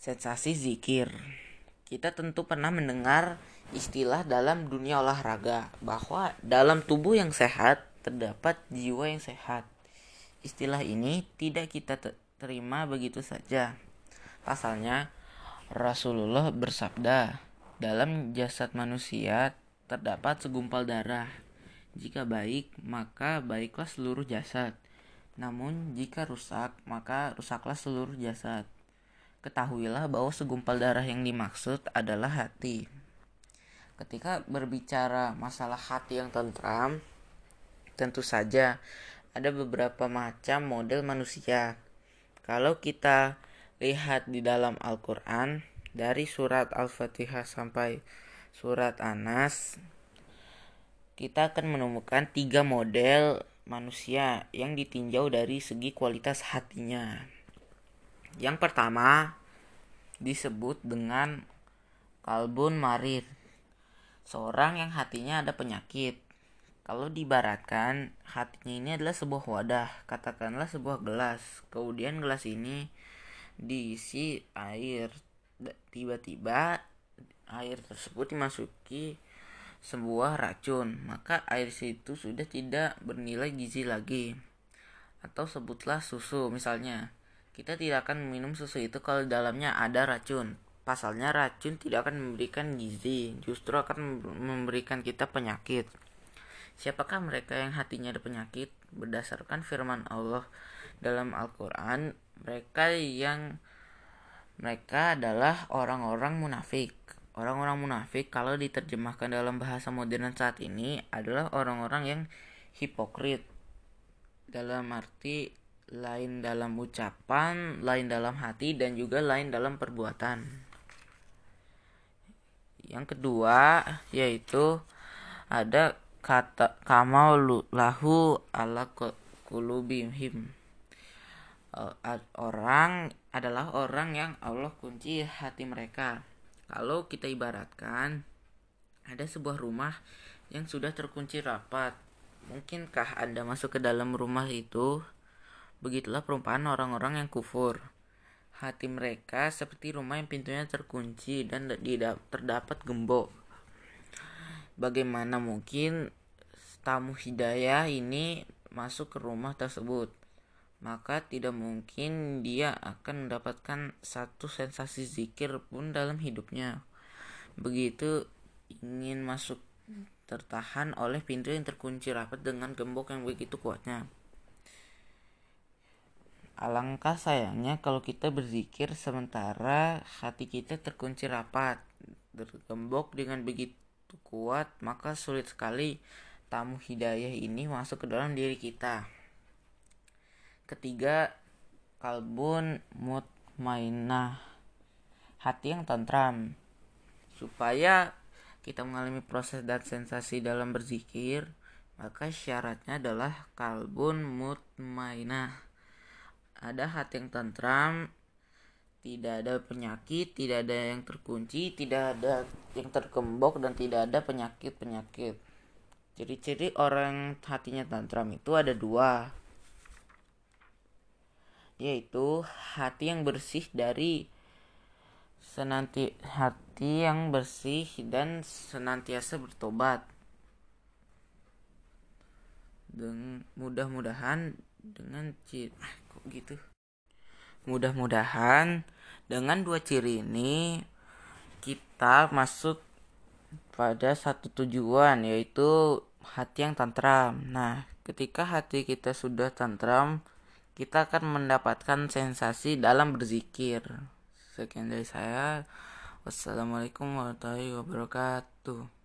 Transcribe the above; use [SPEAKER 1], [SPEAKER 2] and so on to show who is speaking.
[SPEAKER 1] Sensasi zikir. Kita tentu pernah mendengar istilah dalam dunia olahraga bahwa dalam tubuh yang sehat terdapat jiwa yang sehat. Istilah ini tidak kita terima begitu saja. Pasalnya Rasulullah bersabda, dalam jasad manusia terdapat segumpal darah. Jika baik, maka baiklah seluruh jasad. Namun, jika rusak, maka rusaklah seluruh jasad. Ketahuilah bahwa segumpal darah yang dimaksud adalah hati. Ketika berbicara masalah hati yang tentram, tentu saja ada beberapa macam model manusia. Kalau kita lihat di dalam Al-Quran, dari surat Al-Fatihah sampai surat Anas, kita akan menemukan tiga model manusia yang ditinjau dari segi kualitas hatinya. Yang pertama disebut dengan kalbun marir. Seorang yang hatinya ada penyakit. Kalau dibaratkan, hatinya ini adalah sebuah wadah, katakanlah sebuah gelas. Kemudian gelas ini diisi air. Tiba-tiba air tersebut dimasuki sebuah racun, maka air itu sudah tidak bernilai gizi lagi. Atau sebutlah susu misalnya. Kita tidak akan meminum susu itu kalau dalamnya ada racun. Pasalnya racun tidak akan memberikan gizi, justru akan memberikan kita penyakit. Siapakah mereka yang hatinya ada penyakit? Berdasarkan firman Allah dalam Al-Quran, mereka yang mereka adalah orang-orang munafik. Orang-orang munafik kalau diterjemahkan dalam bahasa modern saat ini adalah orang-orang yang hipokrit. Dalam arti lain dalam ucapan, lain dalam hati, dan juga lain dalam perbuatan. Yang kedua yaitu ada kata kamal lahu ala kulubihim. Orang adalah orang yang Allah kunci hati mereka. Kalau kita ibaratkan ada sebuah rumah yang sudah terkunci rapat. Mungkinkah Anda masuk ke dalam rumah itu Begitulah perumpamaan orang-orang yang kufur. Hati mereka seperti rumah yang pintunya terkunci dan terdapat gembok. Bagaimana mungkin tamu hidayah ini masuk ke rumah tersebut? Maka tidak mungkin dia akan mendapatkan satu sensasi zikir pun dalam hidupnya. Begitu ingin masuk tertahan oleh pintu yang terkunci rapat dengan gembok yang begitu kuatnya. Alangkah sayangnya kalau kita berzikir sementara hati kita terkunci rapat, tergembok dengan begitu kuat, maka sulit sekali tamu hidayah ini masuk ke dalam diri kita. Ketiga, kalbun mutmainah, hati yang tentram. Supaya kita mengalami proses dan sensasi dalam berzikir, maka syaratnya adalah kalbun mutmainah ada hati yang tentram tidak ada penyakit tidak ada yang terkunci tidak ada yang terkembok dan tidak ada penyakit-penyakit. Ciri-ciri orang hatinya tentram itu ada dua yaitu hati yang bersih dari senanti hati yang bersih dan senantiasa bertobat. Dan mudah-mudahan dengan ciri kok gitu? Mudah-mudahan dengan dua ciri ini kita masuk pada satu tujuan yaitu hati yang tantram. Nah ketika hati kita sudah tantram kita akan mendapatkan sensasi dalam berzikir. Sekian dari saya. Wassalamualaikum warahmatullahi wabarakatuh